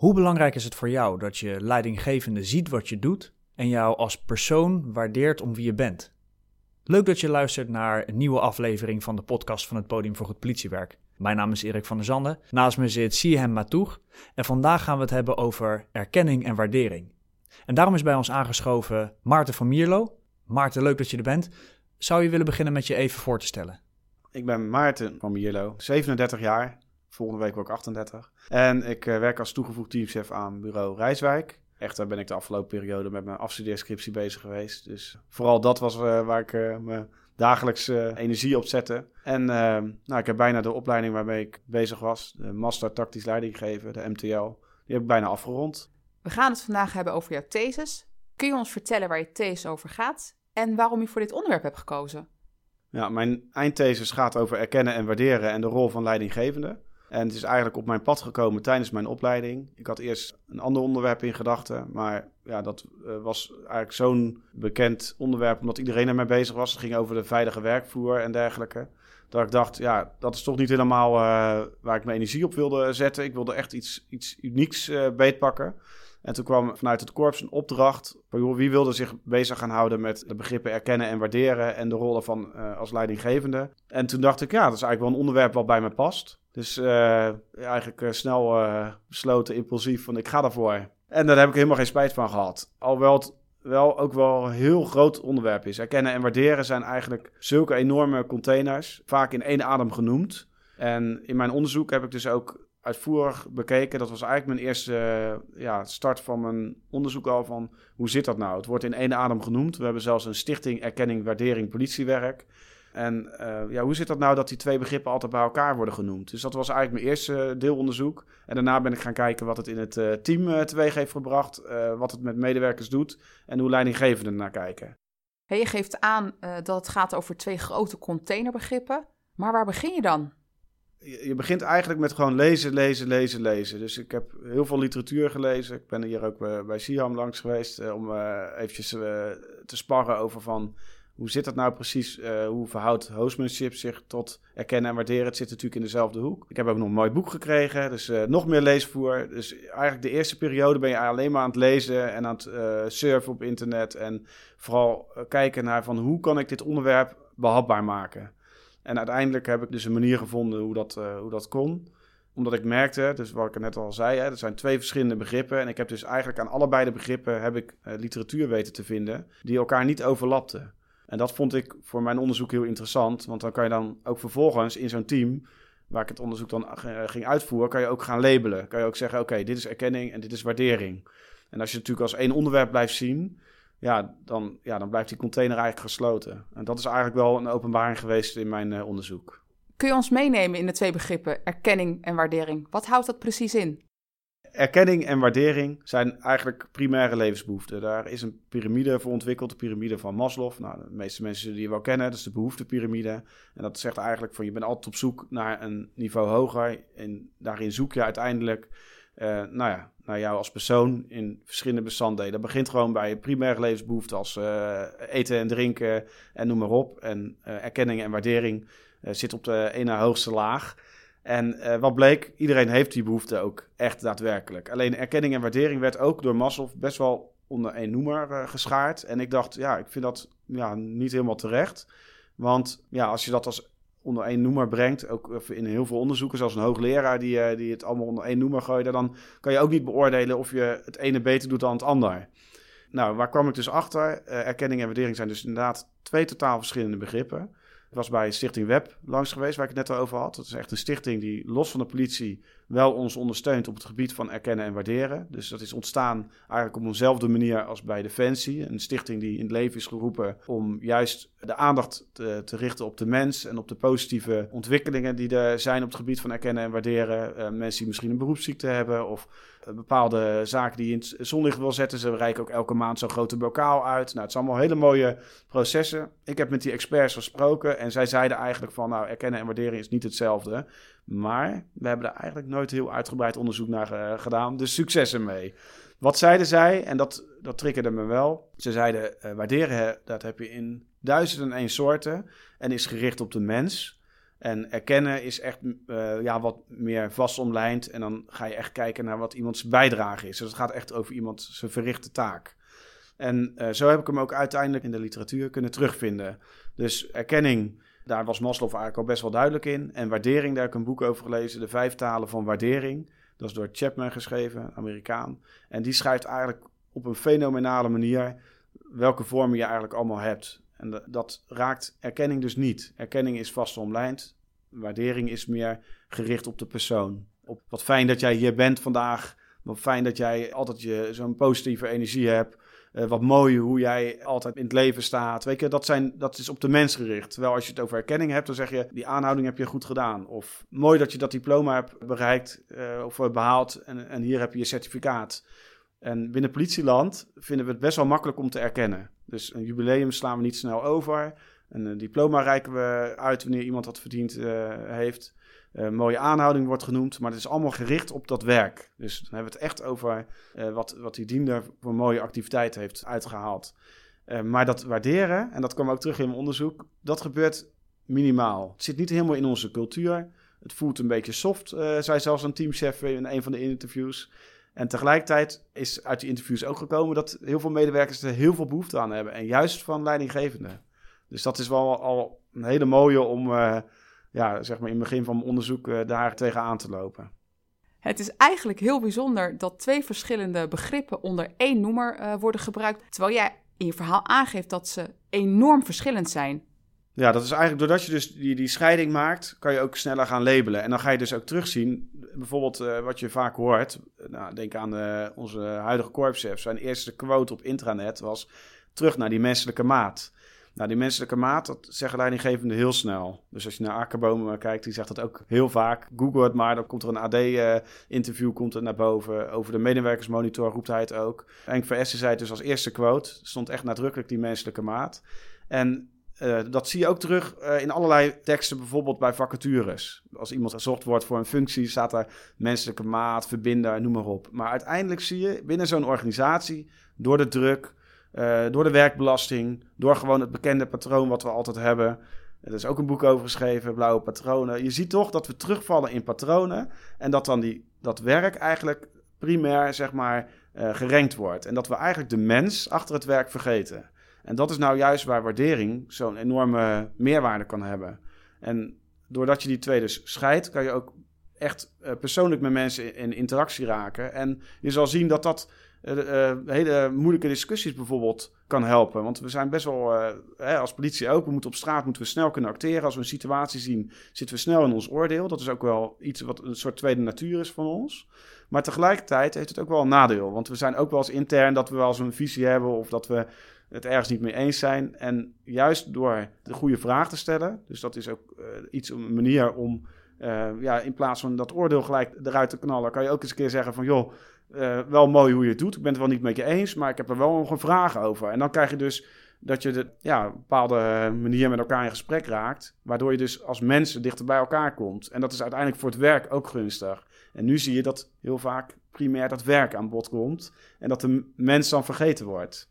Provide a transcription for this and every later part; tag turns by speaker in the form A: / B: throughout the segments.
A: Hoe belangrijk is het voor jou dat je leidinggevende ziet wat je doet en jou als persoon waardeert om wie je bent? Leuk dat je luistert naar een nieuwe aflevering van de podcast van het Podium voor Goed Politiewerk. Mijn naam is Erik van der Zanden. Naast me zit Sihem Matoeg. En vandaag gaan we het hebben over erkenning en waardering. En daarom is bij ons aangeschoven Maarten van Mierlo. Maarten, leuk dat je er bent. Zou je willen beginnen met je even voor te stellen?
B: Ik ben Maarten van Mierlo, 37 jaar. Volgende week word ik 38. En ik uh, werk als toegevoegd teamchef aan bureau Rijswijk. Echter ben ik de afgelopen periode met mijn afstudeerscriptie bezig geweest. Dus vooral dat was uh, waar ik uh, mijn dagelijks energie op zette. En nou, ik heb bijna de opleiding waarmee ik bezig was, de Master Tactisch Leidinggeven, de MTL, die heb ik bijna afgerond.
C: We gaan het vandaag hebben over jouw thesis. Kun je ons vertellen waar je thesis over gaat en waarom je voor dit onderwerp hebt gekozen?
B: Ja, mijn eindthesis gaat over erkennen en waarderen en de rol van leidinggevende. En het is eigenlijk op mijn pad gekomen tijdens mijn opleiding. Ik had eerst een ander onderwerp in gedachten, maar ja, dat uh, was eigenlijk zo'n bekend onderwerp omdat iedereen ermee bezig was. Het ging over de veilige werkvloer en dergelijke. Dat ik dacht, ja, dat is toch niet helemaal uh, waar ik mijn energie op wilde zetten. Ik wilde echt iets, iets unieks uh, beetpakken. En toen kwam vanuit het korps een opdracht. Wie wilde zich bezig gaan houden met de begrippen erkennen en waarderen en de rollen van als leidinggevende. En toen dacht ik, ja, dat is eigenlijk wel een onderwerp wat bij me past. Dus uh, eigenlijk uh, snel besloten, impulsief, van ik ga daarvoor. En daar heb ik helemaal geen spijt van gehad. Alhoewel het wel ook wel een heel groot onderwerp is. Erkennen en waarderen zijn eigenlijk zulke enorme containers, vaak in één adem genoemd. En in mijn onderzoek heb ik dus ook uitvoerig bekeken. Dat was eigenlijk mijn eerste ja, start van mijn onderzoek al van hoe zit dat nou? Het wordt in één adem genoemd. We hebben zelfs een stichting erkenning, waardering, politiewerk. En uh, ja, hoe zit dat nou dat die twee begrippen altijd bij elkaar worden genoemd? Dus dat was eigenlijk mijn eerste deelonderzoek. En daarna ben ik gaan kijken wat het in het uh, team uh, teweeg heeft gebracht, wat het met medewerkers doet en hoe leidinggevenden naar kijken.
C: Hey, je geeft aan dat het gaat over twee grote containerbegrippen. Maar waar begin je dan?
B: Je, je begint eigenlijk met gewoon lezen, lezen, lezen, lezen. Dus ik heb heel veel literatuur gelezen. Ik ben hier ook bij, bij Siam langs geweest om eventjes te sparren over van hoe zit dat nou precies? Uh, hoe verhoudt hostmanship zich tot erkennen en waarderen? Het zit natuurlijk in dezelfde hoek. Ik heb ook nog een mooi boek gekregen, dus uh, nog meer leesvoer. Dus eigenlijk de eerste periode ben je alleen maar aan het lezen en aan het uh, surfen op internet. En vooral kijken naar van hoe kan ik dit onderwerp behapbaar maken? En uiteindelijk heb ik dus een manier gevonden hoe dat, hoe dat kon omdat ik merkte, dus wat ik net al zei, hè, er zijn twee verschillende begrippen. En ik heb dus eigenlijk aan allebei de begrippen heb ik, literatuur weten te vinden die elkaar niet overlapten. En dat vond ik voor mijn onderzoek heel interessant. Want dan kan je dan ook vervolgens in zo'n team, waar ik het onderzoek dan ging uitvoeren, kan je ook gaan labelen. Kan je ook zeggen, oké, dit is erkenning en dit is waardering. En als je natuurlijk als één onderwerp blijft zien, ja dan, ja, dan blijft die container eigenlijk gesloten. En dat is eigenlijk wel een openbaring geweest in mijn uh, onderzoek.
C: Kun je ons meenemen in de twee begrippen erkenning en waardering? Wat houdt dat precies in?
B: Erkenning en waardering zijn eigenlijk primaire levensbehoeften. Daar is een piramide voor ontwikkeld, de piramide van Maslow. Nou, de meeste mensen zullen die wel kennen, dat is de behoeftepiramide. En dat zegt eigenlijk van je bent altijd op zoek naar een niveau hoger. En daarin zoek je uiteindelijk uh, nou ja, naar jou als persoon in verschillende bestanddelen. Dat begint gewoon bij primaire levensbehoeften als uh, eten en drinken en noem maar op. En uh, erkenning en waardering zit op de ene hoogste laag. En uh, wat bleek, iedereen heeft die behoefte ook echt daadwerkelijk. Alleen erkenning en waardering werd ook door Maslow best wel onder één noemer uh, geschaard. En ik dacht, ja, ik vind dat ja, niet helemaal terecht. Want ja, als je dat als onder één noemer brengt, ook in heel veel onderzoeken, zoals een hoogleraar die, uh, die het allemaal onder één noemer gooide, dan kan je ook niet beoordelen of je het ene beter doet dan het ander. Nou, waar kwam ik dus achter? erkenning en waardering zijn dus inderdaad twee totaal verschillende begrippen. Ik was bij Stichting Web langs geweest, waar ik het net al over had. Dat is echt een stichting die los van de politie wel ons ondersteunt op het gebied van erkennen en waarderen. Dus dat is ontstaan eigenlijk op eenzelfde manier als bij Defensie. Een stichting die in het leven is geroepen om juist de aandacht te, te richten op de mens en op de positieve ontwikkelingen die er zijn op het gebied van erkennen en waarderen. Uh, mensen die misschien een beroepsziekte hebben of uh, bepaalde zaken die in het zonlicht wil zetten. Ze reiken ook elke maand zo'n grote bokaal uit. Nou, het zijn allemaal hele mooie processen. Ik heb met die experts gesproken en zij zeiden eigenlijk van nou, erkennen en waarderen is niet hetzelfde. Maar we hebben er eigenlijk nooit heel uitgebreid onderzoek naar uh, gedaan. Dus succes ermee. Wat zeiden zij? En dat, dat triggerde me wel. Ze zeiden, uh, waarderen, dat heb je in duizenden en één soorten. En is gericht op de mens. En erkennen is echt uh, ja, wat meer vast omlijnd. En dan ga je echt kijken naar wat iemands bijdrage is. Dus het gaat echt over iemand zijn verrichte taak. En zo heb ik hem ook uiteindelijk in de literatuur kunnen terugvinden. Dus erkenning, daar was Maslow eigenlijk al best wel duidelijk in. En waardering, daar heb ik een boek over gelezen, De Vijf Talen van Waardering. Dat is door Chapman geschreven, Amerikaan. En die schrijft eigenlijk op een fenomenale manier welke vormen je eigenlijk allemaal hebt. En dat raakt erkenning dus niet. Erkenning is vast omlijnd. Waardering is meer gericht op de persoon. Op wat fijn dat jij hier bent vandaag. Wat fijn dat jij altijd je, zo'n positieve energie hebt. Uh, wat mooi hoe jij altijd in het leven staat. Weet je, dat, zijn, dat is op de mens gericht. Terwijl als je het over erkenning hebt, dan zeg je: die aanhouding heb je goed gedaan. Of mooi dat je dat diploma hebt bereikt uh, of behaald. En, en hier heb je je certificaat. En binnen politieland vinden we het best wel makkelijk om te erkennen. Dus een jubileum slaan we niet snel over. Een, eh, diploma reiken we uit wanneer iemand dat verdiend uh, heeft. Uh, mooie aanhouding wordt genoemd, maar het is allemaal gericht op dat werk. Dus dan hebben we het echt over uh, wat, wat die diender voor mooie activiteit heeft uitgehaald. maar dat waarderen, en dat kwam ook terug in mijn onderzoek, dat gebeurt minimaal. Het zit niet helemaal in onze cultuur. Het voelt een beetje soft, zei zelfs een teamchef in een van de interviews. En tegelijkertijd is uit die interviews ook gekomen dat heel veel medewerkers er heel veel behoefte aan hebben. En juist van leidinggevenden. Dus dat is wel al een hele mooie om uh, ja, zeg maar in het begin van mijn onderzoek uh, daar tegenaan te lopen.
C: Het is eigenlijk heel bijzonder dat twee verschillende begrippen onder één noemer uh, worden gebruikt. Terwijl jij in je verhaal aangeeft dat ze enorm verschillend zijn.
B: Ja, dat is eigenlijk doordat je dus die, die scheiding maakt, kan je ook sneller gaan labelen. En dan ga je dus ook terugzien, bijvoorbeeld uh, wat je vaak hoort. Nou, denk aan de, onze huidige korpschef. Zijn eerste quote op intranet was terug naar die menselijke maat. Nou, die menselijke maat, dat zeggen leidinggevenden heel snel. Dus als je naar Akkerboom kijkt, die zegt dat ook heel vaak. Google het maar, dan komt er een AD-interview uh, komt er naar boven. Over de medewerkersmonitor roept hij het ook. Van Essen zei dus als eerste quote. stond echt nadrukkelijk die menselijke maat. En uh, dat zie je ook terug uh, in allerlei teksten, bijvoorbeeld bij vacatures. Als iemand gezocht wordt voor een functie, staat daar menselijke maat, verbinder, noem maar op. Maar uiteindelijk zie je binnen zo'n organisatie, door de druk, uh, door de werkbelasting, door gewoon het bekende patroon wat we altijd hebben. Er is ook een boek over geschreven, Blauwe Patronen. Je ziet toch dat we terugvallen in patronen en dat dan die, dat werk eigenlijk primair, zeg maar, gerenkt wordt. En dat we eigenlijk de mens achter het werk vergeten. En dat is nou juist waar waardering zo'n enorme meerwaarde kan hebben. En doordat je die twee dus scheidt, kan je ook echt uh, persoonlijk met mensen in, interactie raken. En je zal zien dat dat uh, hele moeilijke discussies bijvoorbeeld kan helpen. Want we zijn best wel, hè, als politie ook, we moeten op straat moeten we snel kunnen acteren. Als we een situatie zien, zitten we snel in ons oordeel. Dat is ook wel iets wat een soort tweede natuur is van ons. Maar tegelijkertijd heeft het ook wel een nadeel. Want we zijn ook wel eens intern dat we wel eens een visie hebben of dat we het ergens niet mee eens zijn. En juist door de goede vraag te stellen, dus dat is ook iets, een manier om ja, in plaats van dat oordeel gelijk eruit te knallen, kan je ook eens een keer zeggen van joh, uh, wel mooi hoe je het doet. Ik ben het wel niet met je eens, maar ik heb er wel nog een vraag over. En dan krijg je dus dat je de, ja, een bepaalde manier met elkaar in gesprek raakt, waardoor je dus als mensen dichter bij elkaar komt. En dat is uiteindelijk voor het werk ook gunstig. En nu zie je dat heel vaak primair dat werk aan bod komt en dat de mens dan vergeten wordt.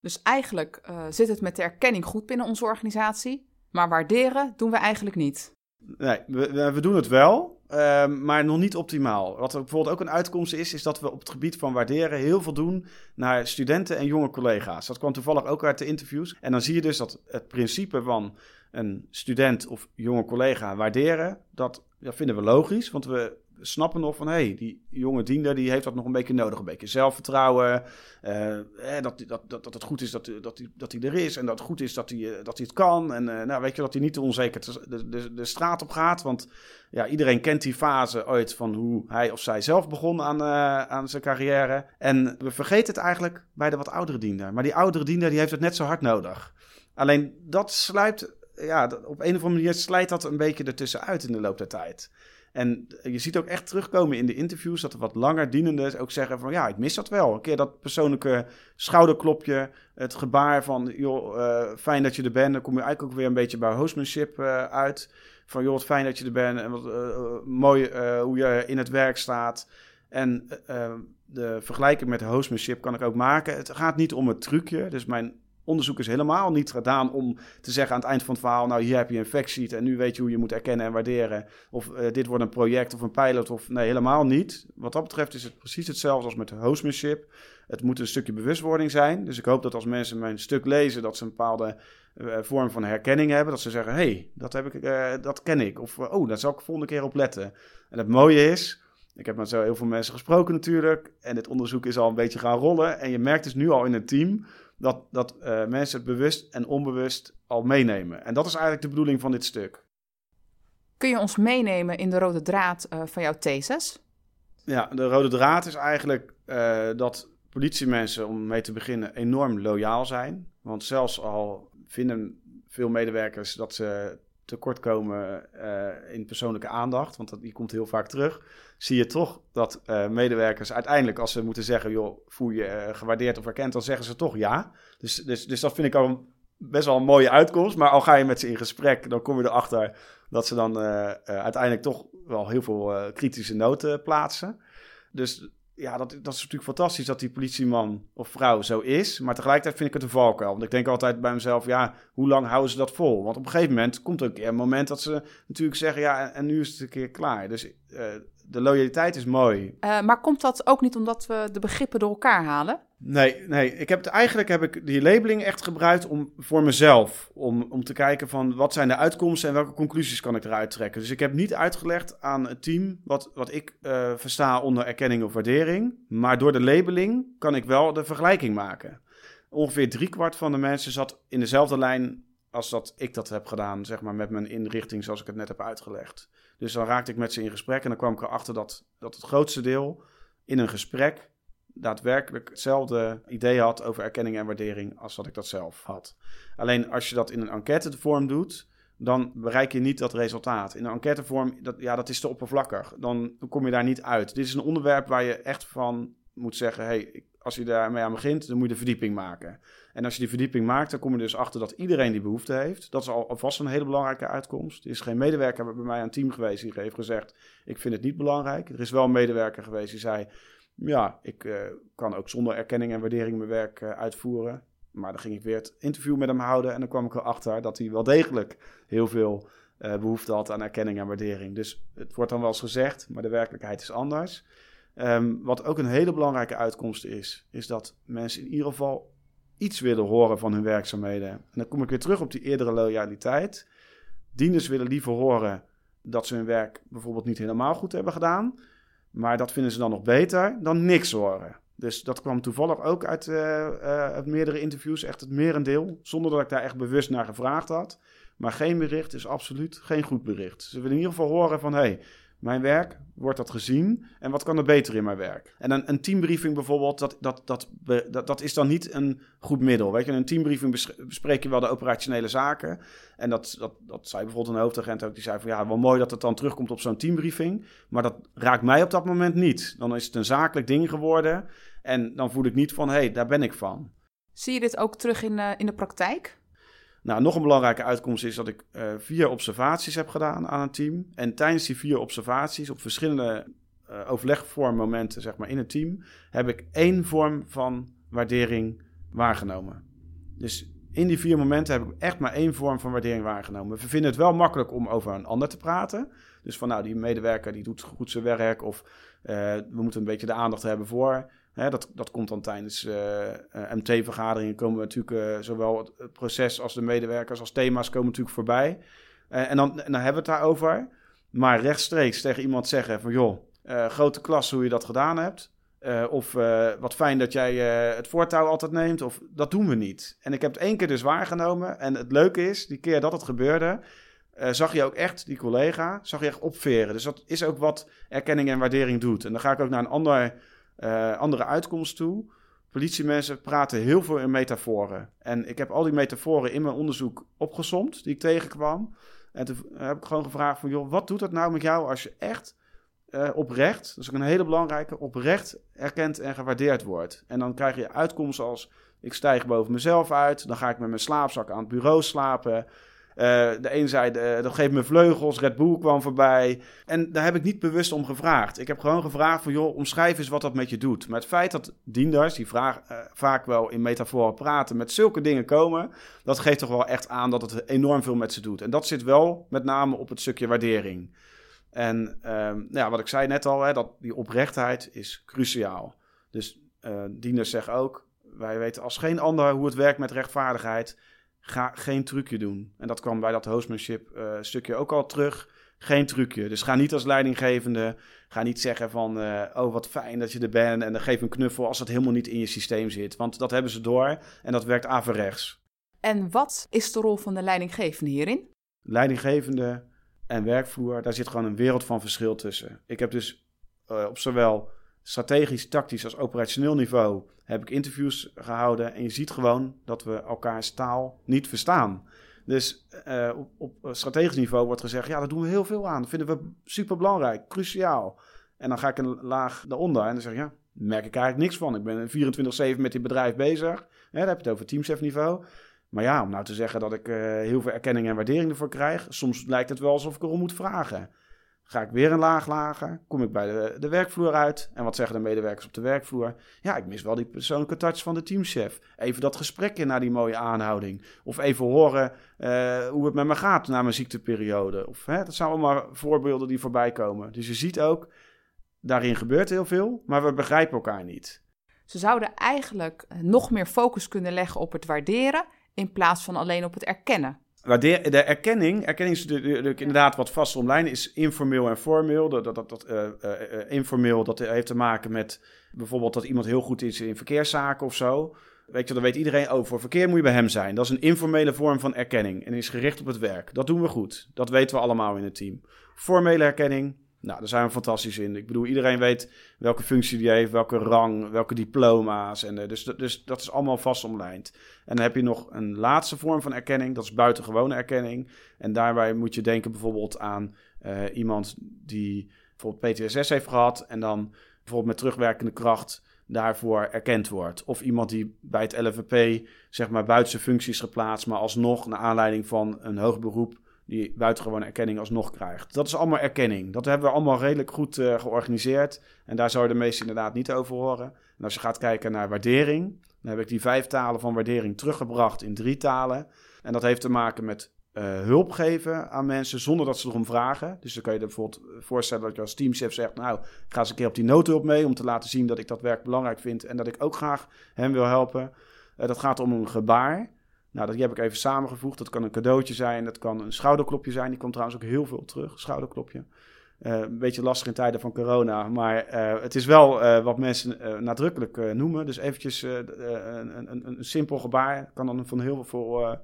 C: Dus eigenlijk uh, zit het met de erkenning goed binnen onze organisatie, maar waarderen doen we eigenlijk niet.
B: Nee, we, doen het wel, uh, maar nog niet optimaal. Wat er bijvoorbeeld ook een uitkomst is, is dat we op het gebied van waarderen heel veel doen naar studenten en jonge collega's. Dat kwam toevallig ook uit de interviews. En dan zie je dus dat het principe van een student of jonge collega waarderen, dat, dat vinden we logisch, want we snappen nog van hé, hey, die jonge diender die heeft dat nog een beetje nodig. Een beetje zelfvertrouwen. Uh, dat, dat, dat, dat het goed is dat, dat, hij, dat hij er is. En dat het goed is dat hij, eh, dat hij het kan. En nou, weet je dat hij niet te onzeker de, de, de straat op gaat. Want ja, iedereen kent die fase ooit van hoe hij of zij zelf begon aan, aan zijn carrière. En we vergeten het eigenlijk bij de wat oudere diender. Maar die oudere diender die heeft het net zo hard nodig. Alleen dat sluipt, ja, op een of andere manier slijt dat een beetje ertussen uit in de loop der tijd. En je ziet ook echt terugkomen in de interviews dat er wat langer dienenden ook zeggen van ja, ik mis dat wel. Een keer dat persoonlijke schouderklopje, het gebaar van joh, uh, fijn dat je er bent. Dan kom je eigenlijk ook weer een beetje bij hostmanship uh, uit. Van joh, wat fijn dat je er bent en wat uh, mooi hoe je in het werk staat. En de vergelijking met hostmanship kan ik ook maken. Het gaat niet om het trucje. Dus mijn onderzoek is helemaal niet gedaan om te zeggen aan het eind van het verhaal: Nou, hier heb je een en nu weet je hoe je moet erkennen en waarderen. Of eh, dit wordt een project of een pilot. Of nee, helemaal niet. Wat dat betreft is het precies hetzelfde als met hostmanship. Het moet een stukje bewustwording zijn. Dus ik hoop dat als mensen mijn stuk lezen, dat ze een bepaalde uh, vorm van herkenning hebben. Dat ze zeggen: hey, dat, heb ik, uh, dat ken ik. Of oh, daar zal ik de volgende keer op letten. En het mooie is. Ik heb met zo heel veel mensen gesproken natuurlijk. En dit onderzoek is al een beetje gaan rollen. En je merkt dus nu al in het team dat, dat uh, mensen het bewust en onbewust al meenemen. En dat is eigenlijk de bedoeling van dit stuk.
C: Kun je ons meenemen in de rode draad uh, van jouw thesis?
B: Ja, de rode draad is eigenlijk uh, dat politiemensen, om mee te beginnen, enorm loyaal zijn. Want zelfs al vinden veel medewerkers dat ze tekortkomen uh, in persoonlijke aandacht, want dat, die komt heel vaak terug, zie je toch dat uh, medewerkers uiteindelijk, als ze moeten zeggen, joh, voel je uh, gewaardeerd of erkend, dan zeggen ze toch ja. Dus, dus, dus dat vind ik al best wel een mooie uitkomst. Maar al ga je met ze in gesprek, dan kom je erachter dat ze dan uiteindelijk toch wel heel veel kritische noten plaatsen. Dus ja, dat, dat is natuurlijk fantastisch dat die politieman of vrouw zo is. Maar tegelijkertijd vind ik het een valkuil. Want ik denk altijd bij mezelf, ja, hoe lang houden ze dat vol? Want op een gegeven moment komt er een keer een moment dat ze natuurlijk zeggen, ja, en nu is het een keer klaar. Dus uh, de loyaliteit is mooi.
C: Uh, maar komt dat ook niet omdat we de begrippen door elkaar halen?
B: Nee, nee. Ik heb het, eigenlijk heb ik die labeling echt gebruikt om, voor mezelf. Om, om te kijken van wat zijn de uitkomsten en welke conclusies kan ik eruit trekken. Dus ik heb niet uitgelegd aan het team wat, wat ik uh, versta onder erkenning of waardering. Maar door de labeling kan ik wel de vergelijking maken. Ongeveer driekwart van de mensen zat in dezelfde lijn als dat ik dat heb gedaan, zeg maar, met mijn inrichting zoals ik het net heb uitgelegd. Dus dan raakte ik met ze in gesprek en dan kwam ik erachter dat, dat het grootste deel in een gesprek daadwerkelijk hetzelfde idee had over erkenning en waardering als dat ik dat zelf had. Alleen als je dat in een enquêtevorm doet, dan bereik je niet dat resultaat. In een enquêtevorm, dat, ja, dat is te oppervlakkig. Dan, kom je daar niet uit. Dit is een onderwerp waar je echt van moet zeggen: hey, als je daarmee aan begint, dan moet je de verdieping maken. En als je die verdieping maakt, dan kom je dus achter dat iedereen die behoefte heeft. Dat is al alvast een hele belangrijke uitkomst. Er is geen medewerker bij mij aan het team geweest die heeft gezegd: Ik vind het niet belangrijk. Er is wel een medewerker geweest die zei: Ja, ik uh, kan ook zonder erkenning en waardering mijn werk uh, uitvoeren. Maar dan ging ik weer het interview met hem houden. En dan kwam ik erachter dat hij wel degelijk heel veel uh, behoefte had aan erkenning en waardering. Dus het wordt dan wel eens gezegd, maar de werkelijkheid is anders. Um, wat ook een hele belangrijke uitkomst is, is dat mensen in ieder geval iets willen horen van hun werkzaamheden. En dan kom ik weer terug op die eerdere loyaliteit. Dieners willen liever horen dat ze hun werk bijvoorbeeld niet helemaal goed hebben gedaan. Maar dat vinden ze dan nog beter dan niks horen. Dus dat kwam toevallig ook uit, uh, uh, uit meerdere interviews, echt het merendeel. Zonder dat ik daar echt bewust naar gevraagd had. Maar geen bericht is absoluut geen goed bericht. Ze willen in ieder geval horen van... hey, mijn werk, wordt dat gezien en wat kan er beter in mijn werk? En een, een teambriefing bijvoorbeeld, dat, dat, dat, dat, dat is dan niet een goed middel. Weet je, in een teambriefing bespreek je wel de operationele zaken. En dat, dat, dat zei bijvoorbeeld een hoofdagent ook, die zei van ja, wel mooi dat het dan terugkomt op zo'n teambriefing. Maar dat raakt mij op dat moment niet. Dan is het een zakelijk ding geworden en dan voel ik niet van hé, hey, daar ben ik van.
C: Zie je dit ook terug in, uh, in de praktijk?
B: Nou, nog een belangrijke uitkomst is dat ik uh, vier observaties heb gedaan aan een team. En tijdens die vier observaties, op verschillende uh, overlegvormmomenten zeg maar, in het team, heb ik één vorm van waardering waargenomen. Dus in die vier momenten heb ik echt maar één vorm van waardering waargenomen. We vinden het wel makkelijk om over een ander te praten. Dus van nou, die medewerker die doet goed zijn werk of uh, we moeten een beetje de aandacht hebben voor. Hè, dat, dat komt dan tijdens uh, MT-vergaderingen komen we natuurlijk uh, zowel het proces als de medewerkers als thema's komen natuurlijk voorbij. en, dan, dan hebben we het daarover. Maar rechtstreeks tegen iemand zeggen van joh, grote klas hoe je dat gedaan hebt. of wat fijn dat jij het voortouw altijd neemt. Of dat doen we niet. En ik heb het één keer dus waargenomen. En het leuke is, die keer dat het gebeurde, zag je ook echt die collega, zag je echt opveren. Dus dat is ook wat erkenning en waardering doet. En dan ga ik ook naar een ander uh, andere uitkomst toe. Politiemensen praten heel veel in metaforen. En ik heb al die metaforen in mijn onderzoek opgesomd, die ik tegenkwam. En toen heb ik gewoon gevraagd van, joh, wat doet dat nou met jou als je echt uh, oprecht, dat is ook een hele belangrijke, oprecht erkend en gewaardeerd wordt. En dan krijg je uitkomsten als, ik stijg boven mezelf uit, dan ga ik met mijn slaapzak aan het bureau slapen. De een zei, dat geeft me vleugels. Red Bull kwam voorbij. En daar heb ik niet bewust om gevraagd. Ik heb gewoon gevraagd van, joh, omschrijf eens wat dat met je doet. Maar het feit dat dienders, die vraag, vaak wel in metaforen praten, met zulke dingen komen, dat geeft toch wel echt aan dat het enorm veel met ze doet. En dat zit wel met name op het stukje waardering. En ehm, nou ja, wat ik zei net al, hè, dat die oprechtheid is cruciaal. Dus uh, dieners zeggen ook, wij weten als geen ander hoe het werkt met rechtvaardigheid. Ga geen trucje doen. En dat kwam bij dat hostmanship uh, stukje ook al terug. Geen trucje. Dus ga niet als leidinggevende. Ga niet zeggen van, uh, oh wat fijn dat je er bent. En dan geef een knuffel als dat helemaal niet in je systeem zit. Want dat hebben ze door en dat werkt averechts.
C: En wat is de rol van de leidinggevende hierin?
B: Leidinggevende en werkvloer, daar zit gewoon een wereld van verschil tussen. Ik heb dus uh, op zowel strategisch, tactisch als operationeel niveau heb ik interviews gehouden. En je ziet gewoon dat we elkaars taal niet verstaan. Dus uh, op, op, strategisch niveau wordt gezegd, ja, daar doen we heel veel aan. Dat vinden we super belangrijk, cruciaal. En dan ga ik een laag daaronder en dan zeg ik, ja, merk ik eigenlijk niks van. Ik ben 24-7 met dit bedrijf bezig. Ja, daar heb je het over teamchef niveau. Maar ja, om nou te zeggen dat ik uh, heel veel erkenning en waardering ervoor krijg, soms lijkt het wel alsof ik erom moet vragen. Ga ik weer een laag lager, kom ik bij de, de werkvloer uit. En wat zeggen de medewerkers op de werkvloer? Ja, ik mis wel die persoonlijke touch van de teamchef. Even dat gesprekje na die mooie aanhouding. Of even horen uh, hoe het met me gaat na mijn ziekteperiode. Of, hè, dat zijn allemaal voorbeelden die voorbij komen. Dus je ziet ook, daarin gebeurt heel veel, maar we begrijpen elkaar niet.
C: Ze zouden eigenlijk nog meer focus kunnen leggen op het waarderen in plaats van alleen op het erkennen.
B: De, de erkenning, erkenning is inderdaad wat vast online is informeel en formeel. Dat, dat, dat, uh, uh, informeel dat heeft te maken met bijvoorbeeld dat iemand heel goed is in verkeerszaken of zo. Weet je, dan weet iedereen, oh, voor verkeer moet je bij hem zijn. Dat is een informele vorm van erkenning en is gericht op het werk. Dat doen we goed. Dat weten we allemaal in het team. Formele erkenning, nou, daar zijn we fantastisch in. Ik bedoel, iedereen weet welke functie die heeft, welke rang, welke diploma's. En, uh, dus, dus dat is allemaal vast omlijnd. En dan heb je nog een laatste vorm van erkenning, dat is buitengewone erkenning. En daarbij moet je denken bijvoorbeeld aan uh, iemand die bijvoorbeeld PTSS heeft gehad en dan bijvoorbeeld met terugwerkende kracht daarvoor erkend wordt. Of iemand die bij het LVP zeg maar buiten zijn functies geplaatst, maar alsnog naar aanleiding van een hoog beroep die buitengewone erkenning alsnog krijgt. Dat is allemaal erkenning. Dat hebben we allemaal redelijk goed uh, georganiseerd. En daar zou de meeste inderdaad niet over horen. En als je gaat kijken naar waardering, dan heb ik die vijf talen van waardering teruggebracht in drie talen. En dat heeft te maken met uh, hulp geven aan mensen zonder dat ze erom vragen. Dus dan kan je je bijvoorbeeld voorstellen dat je als teamchef zegt... nou, ik ga eens een keer op die noodhulp mee... om te laten zien dat ik dat werk belangrijk vind... en dat ik ook graag hem wil helpen. Dat gaat om een gebaar. Nou, dat heb ik even samengevoegd. Dat kan een cadeautje zijn, dat kan een schouderklopje zijn. Die komt trouwens ook heel veel terug, schouderklopje. Uh, een beetje lastig in tijden van corona, maar uh, het is wel uh, wat mensen nadrukkelijk noemen. Dus eventjes een, een, een, simpel gebaar kan dan van heel veel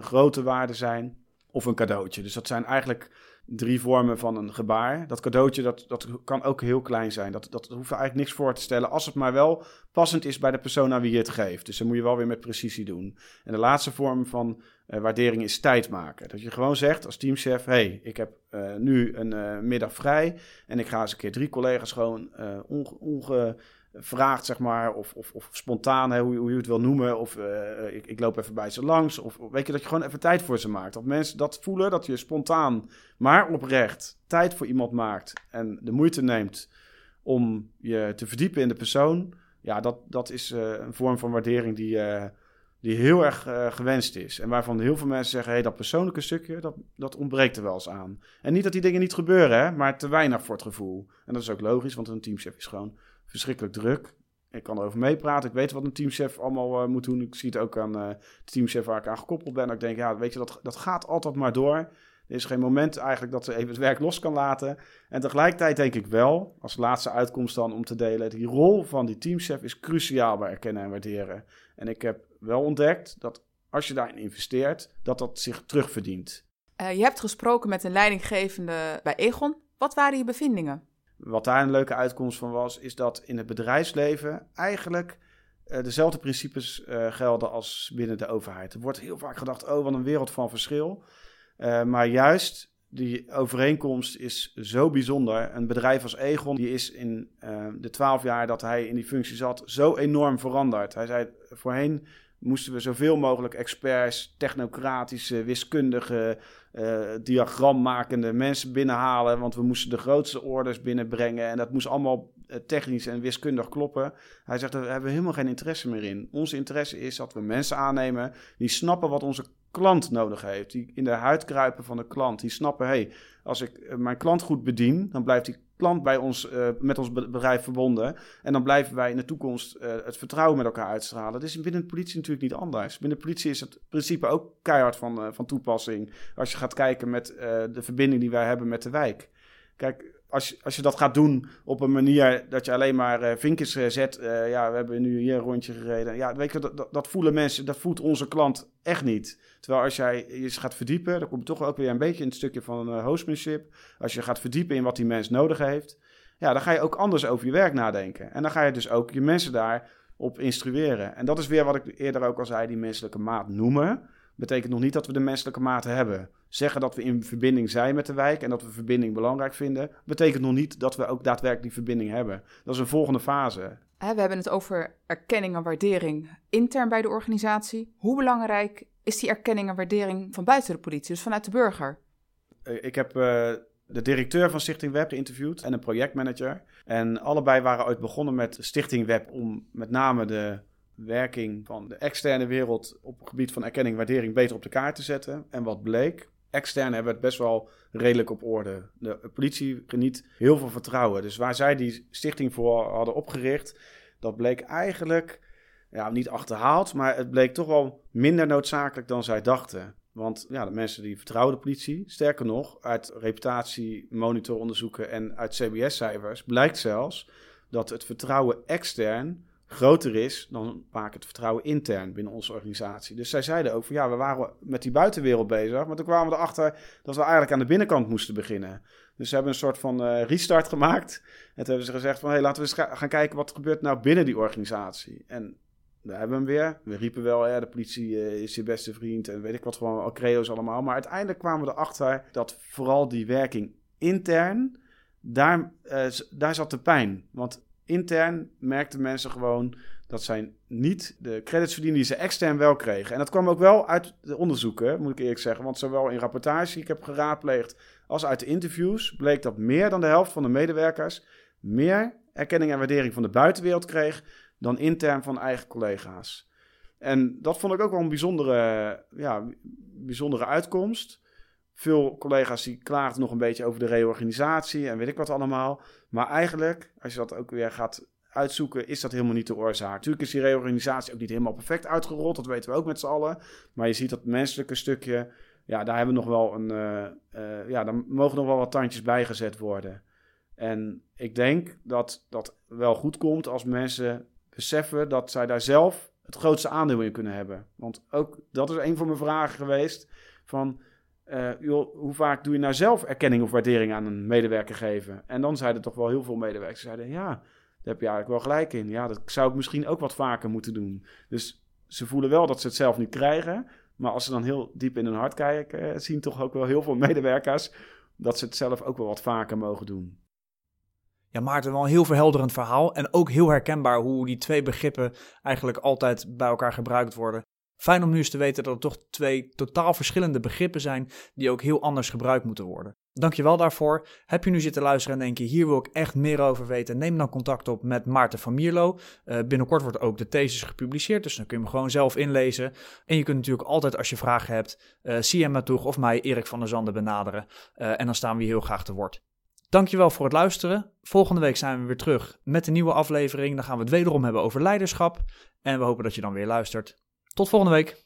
B: grote waarde zijn. Of een cadeautje. Dus dat zijn eigenlijk drie vormen van een gebaar. Dat cadeautje dat, dat kan ook heel klein zijn. Dat, dat hoeft eigenlijk niks voor te stellen. Als het maar wel passend is bij de persoon aan wie je het geeft. Dus dan moet je wel weer met precisie doen. En de laatste vorm van uh, waardering is tijd maken. Dat je gewoon zegt als teamchef: hey, ik heb uh, nu een uh, middag vrij. En ik ga eens een keer drie collega's gewoon onge, onge vraagt, zeg maar, of, of, of spontaan, hè, hoe, hoe je het wil noemen, of uh, ik, ik, loop even bij ze langs, of weet je, dat je gewoon even tijd voor ze maakt. Dat mensen dat voelen, dat je spontaan, maar oprecht tijd voor iemand maakt en de moeite neemt om je te verdiepen in de persoon, ja, dat, dat is uh, een vorm van waardering die, die heel erg gewenst is. En waarvan heel veel mensen zeggen, hé, hey, dat persoonlijke stukje, dat, dat ontbreekt er wel eens aan. En niet dat die dingen niet gebeuren, hè, maar te weinig voor het gevoel. En dat is ook logisch, want een teamchef is gewoon verschrikkelijk druk. Ik kan erover meepraten. Ik weet wat een teamchef allemaal uh, moet doen. Ik zie het ook aan uh, de teamchef waar ik aan gekoppeld ben. ik denk, ja, weet je, dat, dat gaat altijd maar door. Er is geen moment eigenlijk dat ze even het werk los kan laten. En tegelijkertijd denk ik wel, als laatste uitkomst dan om te delen, die rol van die teamchef is cruciaal bij erkennen en waarderen. En ik heb wel ontdekt dat als je daarin investeert, dat dat zich terugverdient.
C: Uh, je hebt gesproken met een leidinggevende bij Egon. Wat waren je bevindingen?
B: Wat daar een leuke uitkomst van was, is dat in het bedrijfsleven eigenlijk uh, dezelfde principes uh, gelden als binnen de overheid. Er wordt heel vaak gedacht, oh wat een wereld van verschil. Uh, maar juist die overeenkomst is zo bijzonder. Een bedrijf als Egon, die is in de twaalf jaar dat hij in die functie zat, zo enorm veranderd. Hij zei voorheen moesten we zoveel mogelijk experts, technocratische, wiskundige, uh, diagrammakende mensen binnenhalen. Want we moesten de grootste orders binnenbrengen. En dat moest allemaal eh, technisch en wiskundig kloppen. Hij zegt, daar hebben we helemaal geen interesse meer in. Onze interesse is dat we mensen aannemen die snappen wat onze klant nodig heeft. Die in de huid kruipen van de klant. Die snappen, hey, als ik eh, mijn klant goed bedien, dan blijft die klant bij ons, uh, met ons bedrijf verbonden. En dan blijven wij in de toekomst uh, het vertrouwen met elkaar uitstralen. Dat is binnen de politie natuurlijk niet anders. Binnen de politie is het principe ook keihard van, uh, van toepassing. Als je gaat kijken met de verbinding die wij hebben met de wijk. Kijk, als als je dat gaat doen op een manier dat je alleen maar uh, vinkjes uh, zet. Uh, ja, we hebben nu hier een rondje gereden. Ja, weet je, dat, dat, voelen mensen, dat voelt onze klant echt niet. Terwijl als jij je gaat verdiepen, dan kom je toch ook weer een beetje in het stukje van hostmanship. Als je gaat verdiepen in wat die mens nodig heeft, ja, dan ga je ook anders over je werk nadenken. En dan ga je dus ook je mensen daarop instrueren. En dat is weer wat ik eerder ook al zei, die menselijke maat noemen betekent nog niet dat we de menselijke maat hebben. Zeggen dat we in verbinding zijn met de wijk en dat we verbinding belangrijk vinden, betekent nog niet dat we ook daadwerkelijk die verbinding hebben. Dat is een volgende fase.
C: We hebben het over erkenning en waardering intern bij de organisatie. Hoe belangrijk is die erkenning en waardering van buiten de politie, dus vanuit de burger?
B: Eh, ik heb uh, de directeur van Stichting Web geïnterviewd en een projectmanager. En allebei waren ooit begonnen met Stichting Web om met name de werking van de externe wereld op het gebied van erkenning en waardering beter op de kaart te zetten. En wat bleek? Extern hebben we het best wel redelijk op orde. De politie geniet heel veel vertrouwen. Dus waar zij die stichting voor hadden opgericht, dat bleek eigenlijk ja, niet achterhaald, maar het bleek toch wel minder noodzakelijk dan zij dachten. Want ja, de mensen die vertrouwen de politie, sterker nog, uit reputatie-monitoronderzoeken en uit CBS-cijfers blijkt zelfs dat het vertrouwen extern groter is dan vaak het vertrouwen intern binnen onze organisatie. Dus zij zeiden ook van ja, we waren met die buitenwereld bezig, maar toen kwamen we erachter dat we eigenlijk aan de binnenkant moesten beginnen. Dus ze hebben een soort van uh, restart gemaakt. En toen hebben ze gezegd van hé, hey, laten we eens gaan kijken wat er gebeurt nou binnen die organisatie. En daar hebben we hem weer. We riepen wel, de politie uh, is je beste vriend en weet ik wat, gewoon creo's allemaal. Maar uiteindelijk kwamen we erachter dat vooral die werking intern, daar, uh, daar zat de pijn. Want intern merkten mensen gewoon dat zij niet de credits verdienen die ze extern wel kregen. En dat kwam ook wel uit de onderzoeken, moet ik eerlijk zeggen. Want zowel in rapportage die ik heb geraadpleegd als uit de interviews bleek dat meer dan de helft van de medewerkers meer erkenning en waardering van de buitenwereld kreeg dan intern van eigen collega's. En dat vond ik ook wel een bijzondere, ja, bijzondere uitkomst. Veel collega's die klaagden nog een beetje over de reorganisatie en weet ik wat allemaal. Maar eigenlijk, als je dat ook weer gaat uitzoeken, is dat helemaal niet de oorzaak. Natuurlijk is die reorganisatie ook niet helemaal perfect uitgerold, dat weten we ook met z'n allen. Maar je ziet dat menselijke stukje, ja, daar hebben we nog wel een, uh, uh, ja, daar mogen nog wel wat tandjes bijgezet worden. En ik denk dat dat wel goed komt als mensen beseffen dat zij daar zelf het grootste aandeel in kunnen hebben. Want ook dat is een van mijn vragen geweest. Van joh, hoe vaak doe je nou zelf erkenning of waardering aan een medewerker geven? En dan zeiden toch wel heel veel medewerkers, zeiden ja, daar heb je eigenlijk wel gelijk in. Ja, dat zou ik misschien ook wat vaker moeten doen. Dus ze voelen wel dat ze het zelf niet krijgen. Maar als ze dan heel diep in hun hart kijken, uh, zien toch ook wel heel veel medewerkers dat ze het zelf ook wel wat vaker mogen doen.
A: Ja, Maarten, wel een heel verhelderend verhaal. En ook heel herkenbaar hoe die twee begrippen eigenlijk altijd bij elkaar gebruikt worden. Fijn om nu eens te weten dat er toch twee totaal verschillende begrippen zijn die ook heel anders gebruikt moeten worden. Dankjewel daarvoor. Heb je nu zitten luisteren en denk je, hier wil ik echt meer over weten? Neem dan contact op met Maarten van Mierlo. Uh, binnenkort wordt ook de thesis gepubliceerd, dus dan kun je hem gewoon zelf inlezen. En je kunt natuurlijk altijd als je vragen hebt, uh, hem toe of mij, Erik van der Zanden, benaderen. Uh, en dan staan we heel graag te woord. Dankjewel voor het luisteren. Volgende week zijn we weer terug met een nieuwe aflevering. Dan gaan we het wederom hebben over leiderschap. En we hopen dat je dan weer luistert. Tot volgende week.